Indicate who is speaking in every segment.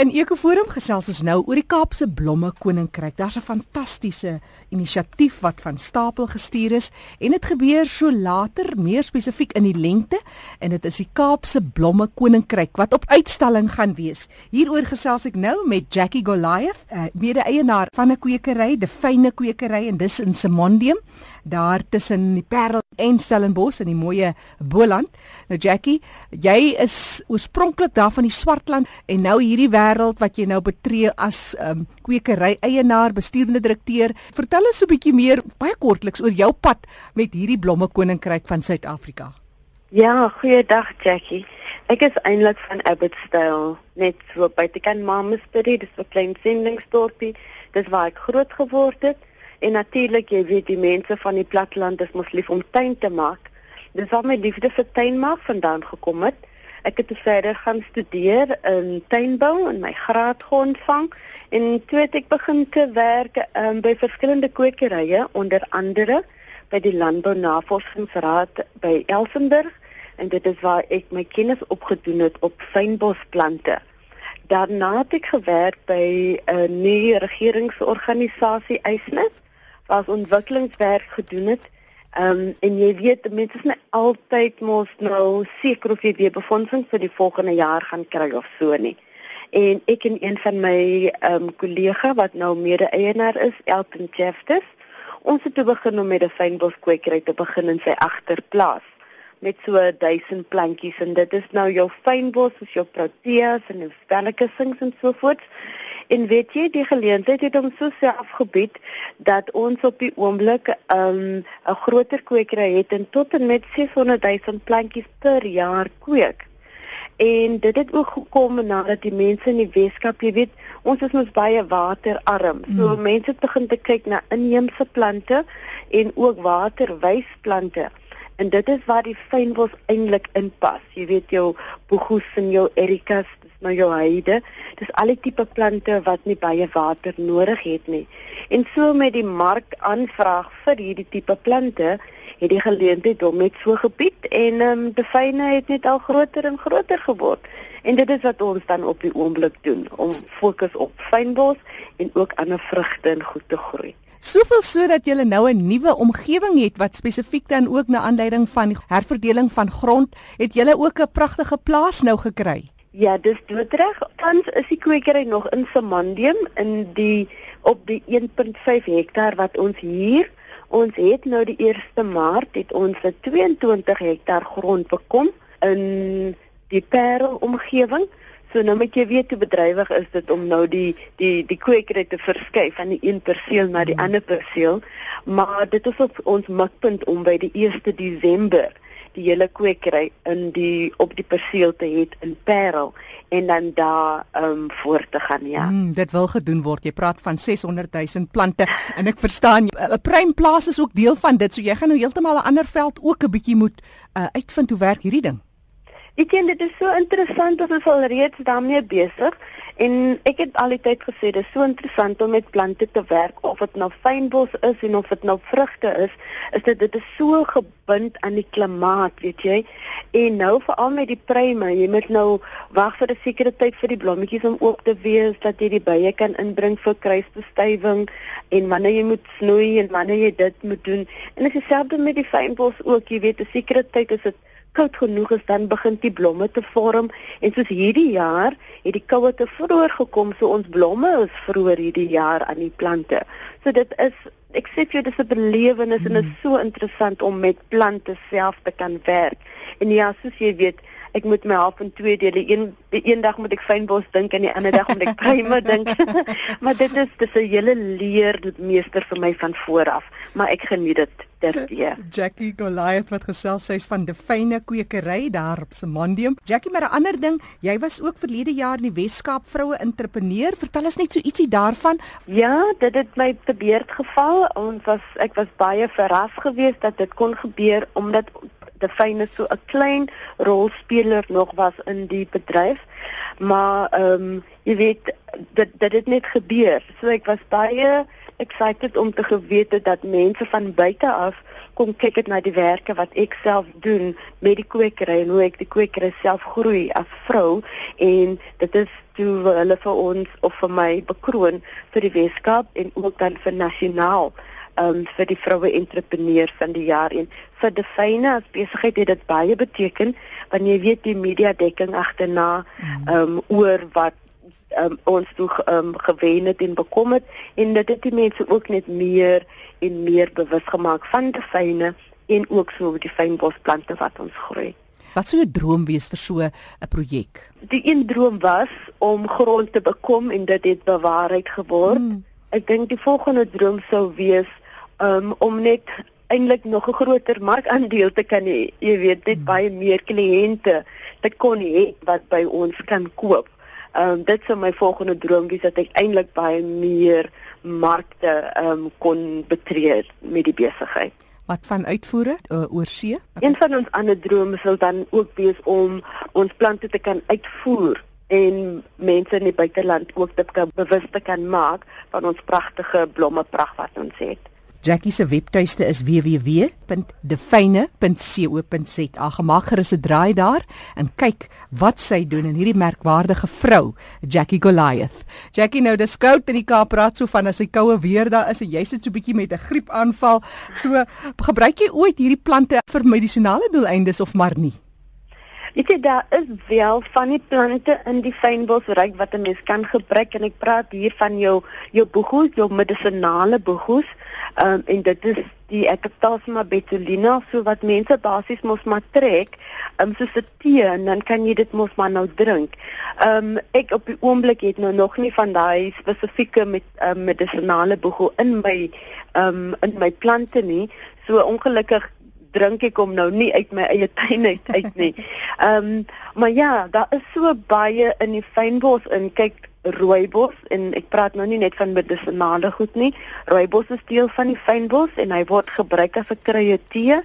Speaker 1: In Ekoforum gesels ons nou oor die Kaapse Blomme Koninkryk. Daar's 'n fantastiese inisiatief wat van stapel gestuur is en dit gebeur so later, meer spesifiek in die lente en dit is die Kaapse Blomme Koninkryk wat op uitstalling gaan wees. Hieroor gesels ek nou met Jackie Goliath, mede-eienaar van 'n kwekery, die Fyne Kwekery en dis in Simondium, daar tussen die Parel en Stellenbosch in die mooi Boland. Nou Jackie, jy is oorspronklik daar van die Swartland en nou hierdie wêreld wat jy nou betree as um, kwekery eienaar, bestuurende direkteur. Vertel ons 'n bietjie meer baie kortliks oor jou pad met hierdie blomme koninkryk van Suid-Afrika.
Speaker 2: Ja, goeiedag Jackie. Ek is eintlik van Abbotsdale, net so buitekant Mamasbury, dis 'n klein sendingsdorpie. Dis waar ek groot geword het. En natuurlik, jy weet, die mense van die platteland is mos lief om tuin te maak. Dis waar my liefde vir tuin maak vandaan gekom het. Ek het verder gaan studeer in tuinbou en my graad ontvang en toe het ek begin te werk um, by verskillende kwekerye onder andere by die Landbou Navorsingsraad by Elsenburg en dit is waar ek my kennis opgedoen het op fynbosplante. Daarna het ek gewerk by 'n nuwe regeringsorganisasie Eisnet ons ontwikkelingswerk gedoen het Ehm um, en jy weet mense is nie altyd mos nou seker of jy weer befondsing vir die volgende jaar gaan kry of so nie. En ek en een van my ehm um, kollega wat nou mede-eienaar is, Elton Jeffers, ons het begin om met 'n fynbos kwekery te begin in sy agterplaas met so 1000 plantjies en dit is nou jou fynbos, soos jou proteas en jou spelletjies en so voort. En weet jy, die geleentheid het ons so self gebied dat ons op die oomblik 'n um, 'n groter kwekery het en tot en met 600 000 plantjies per jaar kweek. En dit het ook gekom nadat die mense in die Weskaap, jy weet, ons is mos baie waterarm. So mm. mense begin te kyk na inheemse plante en ook waterwysplante. En dit is waar die fynbos eintlik inpas. Jy weet jou bogus en jou ericas, dis nou jou heide. Dis al die tipe plante wat nie baie water nodig het nie. En so met die mark aanvraag vir hierdie tipe plante, het die geleentheid om met so gebied en ehm um, die fyne het net al groter en groter geword. En dit is wat ons dan op die oomblik doen om fokus op fynbos en ook ander vrugte en goed te groei.
Speaker 1: Soveel sodat jy nou 'n nuwe omgewing het wat spesifiek dan ook na aanleiding van herverdeling van grond, het jy ook 'n pragtige plaas nou gekry.
Speaker 2: Ja, dis doodreg. Tans is die kwekery nog in Samandium in die op die 1.5 hektaar wat ons hier. Ons het nou die 1 Maart het ons 'n 22 hektaar grond bekom in die Parel omgewing. So nou moet jy weet hoe bedrywig is dit om nou die die die kwekery te verskuif van die een perseel na die hmm. ander perseel. Maar dit is op ons mikpunt om by die 1 Desember die hele kwekery in die op die perseel te hê in Parel en dan daar um voort te gaan ja.
Speaker 1: Mm, dit wil gedoen word. Jy praat van 600 000 plante en ek verstaan 'n pruimplaas is ook deel van dit. So jy gaan nou heeltemal 'n ander veld ook 'n bietjie moet uh, uitvind hoe werk hierdie ding.
Speaker 2: Ek dink dit is so interessant dat ons al reeds daarmee besig en ek het al die tyd gesê dit is so interessant om met plante te werk of dit nou fynbos is en of dit nou vrugte is, is dit dit is so gebind aan die klimaat, weet jy. En nou veral met die pruime, jy moet nou wag vir 'n sekere tyd vir die blommetjies om oop te wees dat jy die bye kan inbring vir kruisbestuiving en wanneer jy moet snoei en wanneer jy dit moet doen. En dit is dieselfde met die fynbos ook, jy weet, 'n sekere tyd is dit koud genoeg is dan begin die blomme te vorm en soos hierdie jaar het die koue te vroeër gekom so ons blomme is vroeër hierdie jaar aan die plante. So dit is ek sê vir jou dis 'n belewenis hmm. en dit is so interessant om met plante self te kan werk. En ja, soos jy weet, ek moet my half in twee dele. Een eendag moet ek fynbos dink en die ander dag moet ek pruime dink. maar dit is dis 'n hele leermeester vir my van vooraf, maar ek geniet dit terwyl.
Speaker 1: Jackie Goliath wat gesels sy's van Defyne kwekery daar op Simondium. Jackie, maar 'n ander ding, jy was ook verlede jaar in die Weskaap vroue entrepreneur. Vertel ons net so ietsie daarvan.
Speaker 2: Ja, dit het my te beurt geval. Ons was ek was baie verras geweest dat dit kon gebeur omdat die fyne so 'n klein rolspeler nog was in die bedryf. Maar ehm um, jy weet dit dit het net gebeur. So ek was baie excited om te geweet dat mense van buite af kom kyk dit na die werke wat ek self doen met die kwekery en hoe ek die kwekery self groei as vrou en dit is toe hulle vir ons of vir my bekroon vir die Weskaap en ook dan vir nasionaal um, vir die vroue entrepreneur van die jaar en vir Defyne as besigheid het dit baie beteken want jy weet die media dekking agterna um, oor wat um, ons toe um, gewen het en bekom het en dit het die mense ook net meer en meer bewus gemaak van Defyne en ook so die fynbosplante wat ons groei.
Speaker 1: Wat sou 'n droom wees vir so 'n projek?
Speaker 2: Die een droom was om grond te bekom en dit het bewaarheid geword. Hmm. Ek dink die volgende droom sou wees um, om net eintlik nog 'n groter markandeel te kan hê. Jy weet, net hmm. baie meer kliënte te kon hê wat by ons kan koop. Ehm um, dit sou my volgende droom wees dat ek eintlik baie meer markte ehm um, kon betree met die besigheid.
Speaker 1: Wat van uitvoere uh, oor see?
Speaker 2: Een van ons ander drome sou dan ook wees om ons plante te kan uitvoer en mense in die buiteland ook dit kan bewus te kan maak van ons pragtige blomme pragt wat ons het.
Speaker 1: Jackie se webtuiste is www.defyne.co.za. Gemaak gerus 'n draai daar en kyk wat sy doen in hierdie merkwaardige vrou, Jackie Goliath. Jackie nou dis koud in die Kaap praat so van as hy koue weer daar is en jy sit so bietjie met 'n griepaanval. So gebruik jy ooit hierdie plante vir medisinale doeleindes of maar nie?
Speaker 2: Ek sê daar is wel van die plante in die fynbosryk wat 'n mens kan gebruik en ek praat hier van jou jou boegoes, jou medisinale boegoes. Ehm um, en dit is die Ectophthasma betulina so wat mense basies mos maar trek, ehm um, soos 'n tee en dan kan jy dit mos maar nou drink. Ehm um, ek op die oomblik het nou nog nie van daai spesifieke met um, medisinale boegoe in my ehm um, in my plante nie. So ongelukkig drink ek hom nou nie uit my eie tuin uit uit nie. Ehm um, maar ja, daar is so baie in die fynbos in. Kyk rooibos en ek praat nou nie net van medisinale goed nie. Rooibos is deel van die fynbos en hy word gebruik as 'n kruie tee.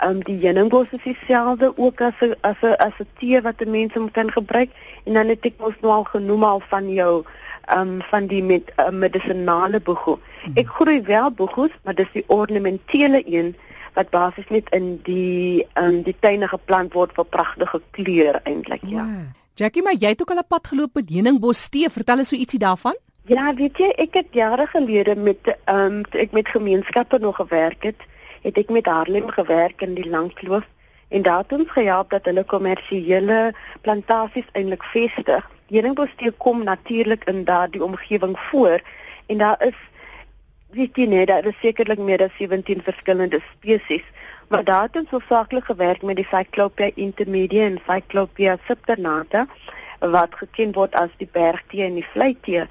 Speaker 2: Ehm um, die heuningbos is dieselfde ook as 'n as 'n as 'n tee wat mense kan gebruik en dan het ek mos nou al genoem al van jou ehm um, van die met uh, medisinale boegoe. Ek groei wel boegoes, maar dis die ornamentele een wat basies net in die in die tuine geplant word vir pragtige kleure eintlik ja. ja.
Speaker 1: Jackie, maar jy het ook al 'n pad geloop met heuningbos tee. Vertel eens so ietsie daarvan.
Speaker 2: Ja, weet jy, ek het jare gelede met ehm um, ek met gemeenskappe nog gewerk het, het ek met Harlem gewerk in die Langkloof en daar het ons gehelp dat hulle kommersiële plantasies eintlik vestig. Heuningbos tee kom natuurlik in daardie omgewing voor en daar is weet jy net daar is sekerlik meer as 17 verskillende spesies maar daar het ons hoofsaaklik gewerk met die Cyclopia intermedia en Cyclopia subternata wat geken word as die bergtee en die vleitee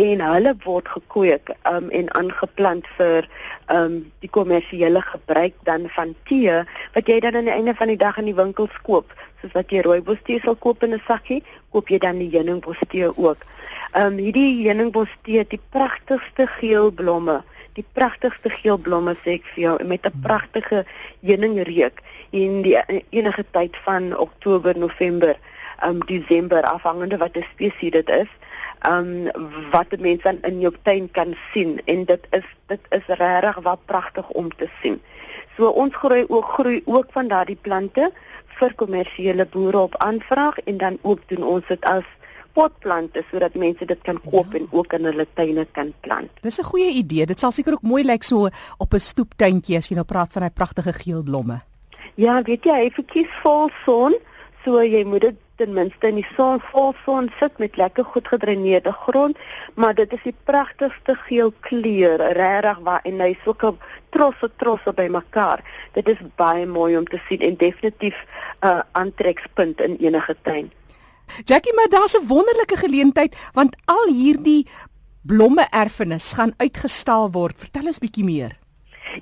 Speaker 2: en hulle word gekweek um, en aangeplant vir um, die kommersiële gebruik dan van tee wat jy dan aan die einde van die dag in die winkels koop. Soos wat jy rooibos tee sal koop in 'n sakkie koop jy dan die heuningbos tee ook. Ehm um, hierdie heuningbos tee, die pragtigste geel blomme, die pragtigste geel blomme sê ek vir jou met 'n pragtige heuningreuk in die enige tyd van Oktober, November, um, Desember afhangende wat 'n spesies dit is. Um, wat mense dan in jou tuin kan sien en dit is dit is regtig wat pragtig om te sien. So ons groei ook groei ook van daardie plante vir kommersiële boere op aanvraag en dan ook doen ons dit as potplante sodat mense dit kan koop ja. en ook in hulle tuine kan plant.
Speaker 1: Dis 'n goeie idee. Dit sal seker ook mooi lyk so op 'n stoeptuintjie as jy nou praat van daai pragtige geel blomme.
Speaker 2: Ja, weet jy, hy verkies vol son, so jy moet dit ten minste in die son vol son sit met lekker goed gedreineerde grond, maar dit is die pragtigste geel kleur, regtig waar en hy soek trosse trosse by mekaar. Dit is baie mooi om te sien en definitief 'n uh, aantrekspunt in enige tuin.
Speaker 1: Jackie, maar daar's 'n wonderlike geleentheid want al hierdie blomme erfenis gaan uitgestal word. Vertel ons bietjie meer.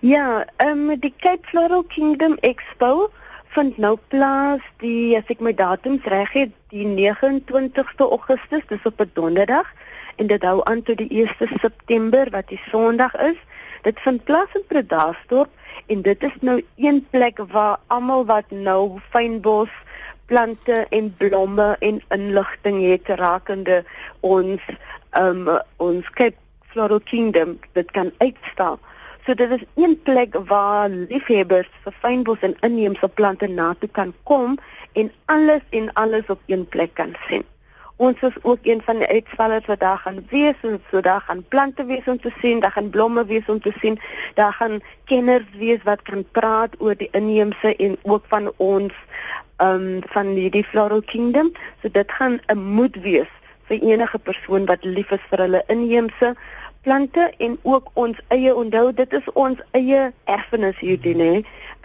Speaker 2: Ja, ehm um, die Cape Floral Kingdom Expo vind nou plaas die as ek my datums reg het, die 29ste Augustus, dis op 'n donderdag en dit hou aan tot die 1ste September wat die Sondag is. Dit vind plaas in Predasdorp en dit is nou een plek waar almal wat nou fynbos plante en blomme en inligting het rakende ons um ons Cape Floral Kingdom dit kan uitstal. So dit is een plek waar liefhebbers vir fynbos en inheemse plante na toe kan kom en alles en alles op een plek kan sien. Ons is ook een van die uitstallers wat daar gaan wees en so daar gaan plante wees om te sien, daar gaan blomme wees om te sien, daar gaan kenners wees wat kan praat oor die inheemse en ook van ons ehm um, van die Floral Kingdom. So dit gaan 'n moed wees vir enige persoon wat lief is vir hulle inheemse plante en ook ons eie onthou dit is ons eie erfenis hierdie nê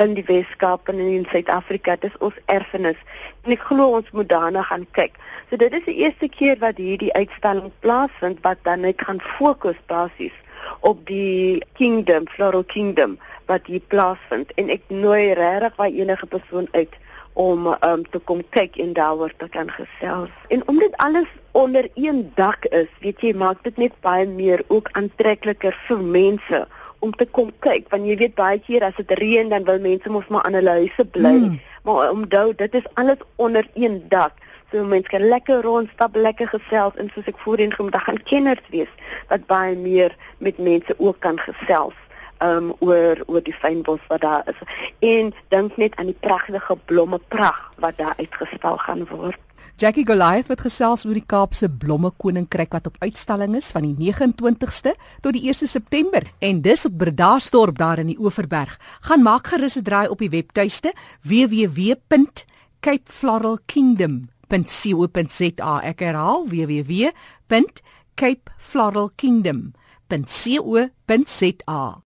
Speaker 2: in die Weskaap en in Suid-Afrika. Dis ons erfenis. En ek glo ons moet daarna gaan kyk. So dit is die eerste keer wat hierdie uitstalling plaasvind wat dan net gaan fokus basies op die kingdom floral kingdom wat hier plaasvind. En ek nooi regtig baie enige persoon uit om um, te kom kyk en daaroor te kan gesels. En om dit alles onder een dak is, weet jy, maak dit net baie meer ook aantrekliker vir mense om te kom kyk want jy weet baie keer as dit reën dan wil mense mos maar aan hulle huise bly. Mm. Maar onthou, dit is alles onder een dak. So mense kan lekker rondstap, lekker gesels en soos ek voorheen genoem, daar gaan kenners wees wat baie meer met mense ook kan gesels um oor oor die fynbos wat daar is en dink net aan die pragtige blomme prag wat daar uitgestal gaan word.
Speaker 1: Jackie Goliath het gesels oor die Kaapse blomme koninkryk wat op uitstalling is van die 29ste tot die 1 September en dis op Bredasdorp daar in die Oeverberg. Gaan maak gerus 'n draai op die webtuiste www.capefloralkingdom.co.za. Ek herhaal www.capefloralkingdom.co.za.